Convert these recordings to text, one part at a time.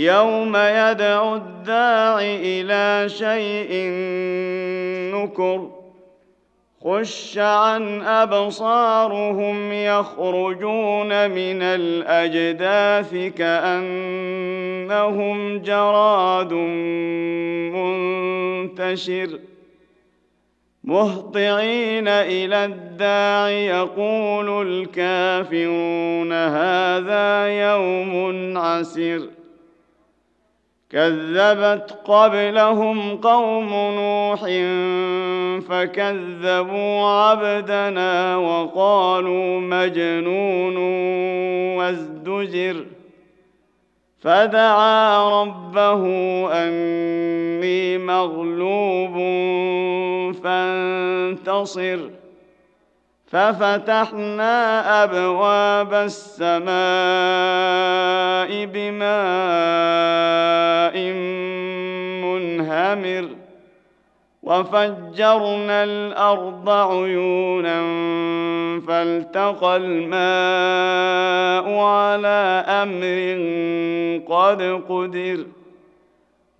يوم يدعو الداع إلى شيء نكر خش عن أبصارهم يخرجون من الأجداث كأنهم جراد منتشر. مهطعين إلى الداع يقول الكافرون هذا يوم عسر كذبت قبلهم قوم نوح فكذبوا عبدنا وقالوا مجنون وازدجر فدعا ربه أني مغلوب فانتصر ففتحنا أبواب السماء بماء منهمر وفجرنا الأرض عيونا فالتقى الماء على أمر قد قدر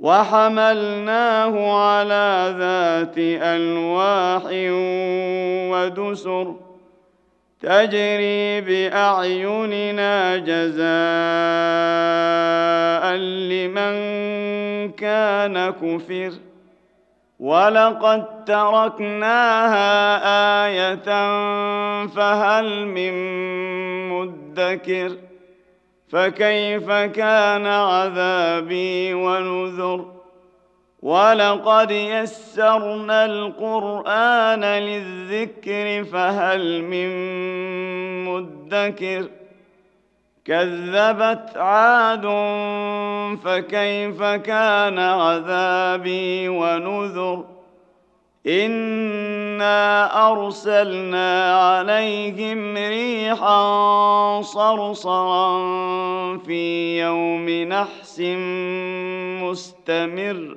وحملناه على ذات ألواح ودسر تجري بأعيننا جزاء لمن كان كفر. ولقد تركناها إيه فهل من مدكر فكيف كان عذابي ونذر ولقد يسرنا القران للذكر فهل من مدكر كذبت عاد فكيف كان عذابي ونذر انا ارسلنا عليهم ريحا صرصرا في يوم نحس مستمر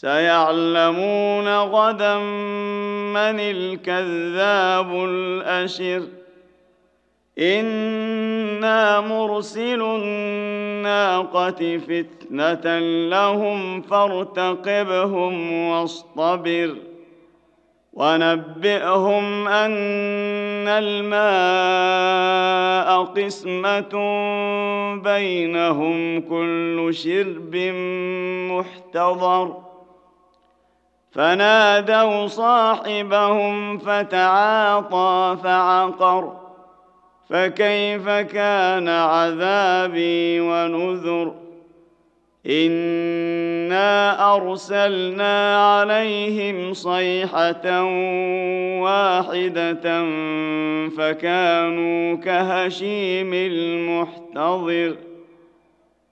سيعلمون غدا من الكذاب الأشر. إنا مرسل الناقة فتنة لهم فارتقبهم واصطبر. ونبئهم أن الماء قسمة بينهم كل شرب محتضر. فنادوا صاحبهم فتعاطى فعقر فكيف كان عذابي ونذر إنا أرسلنا عليهم صيحة واحدة فكانوا كهشيم المحتضر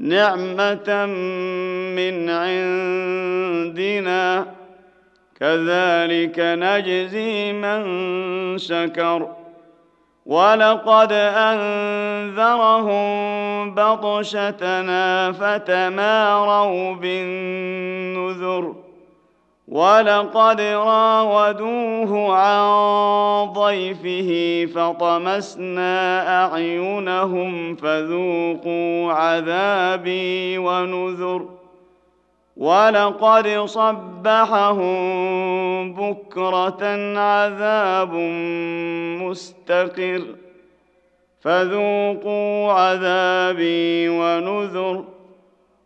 نعمة من عندنا. كذلك نجزي من شكر. ولقد أنذرهم بطشتنا فتماروا بالنذر. ولقد راودوه عن ضيفه فطمسنا اعينهم فذوقوا عذابي ونذر ولقد صبحهم بكره عذاب مستقر فذوقوا عذابي ونذر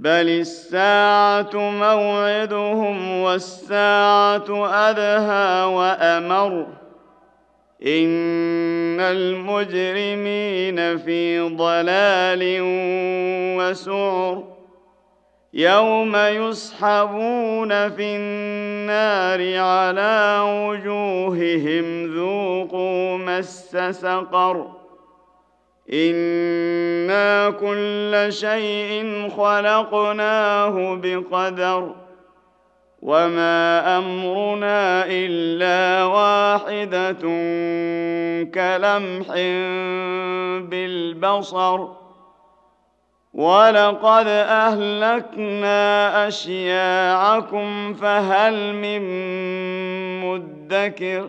بل الساعة موعدهم والساعة أدهى وأمر إن المجرمين في ضلال وسعر يوم يسحبون في النار على وجوههم ذوقوا مس سقر أنا كل شيء خلقناه بقدر وما امرنا الا واحدة كلمح بالبصر ولقد اهلكنا اشياعكم فهل من مدكر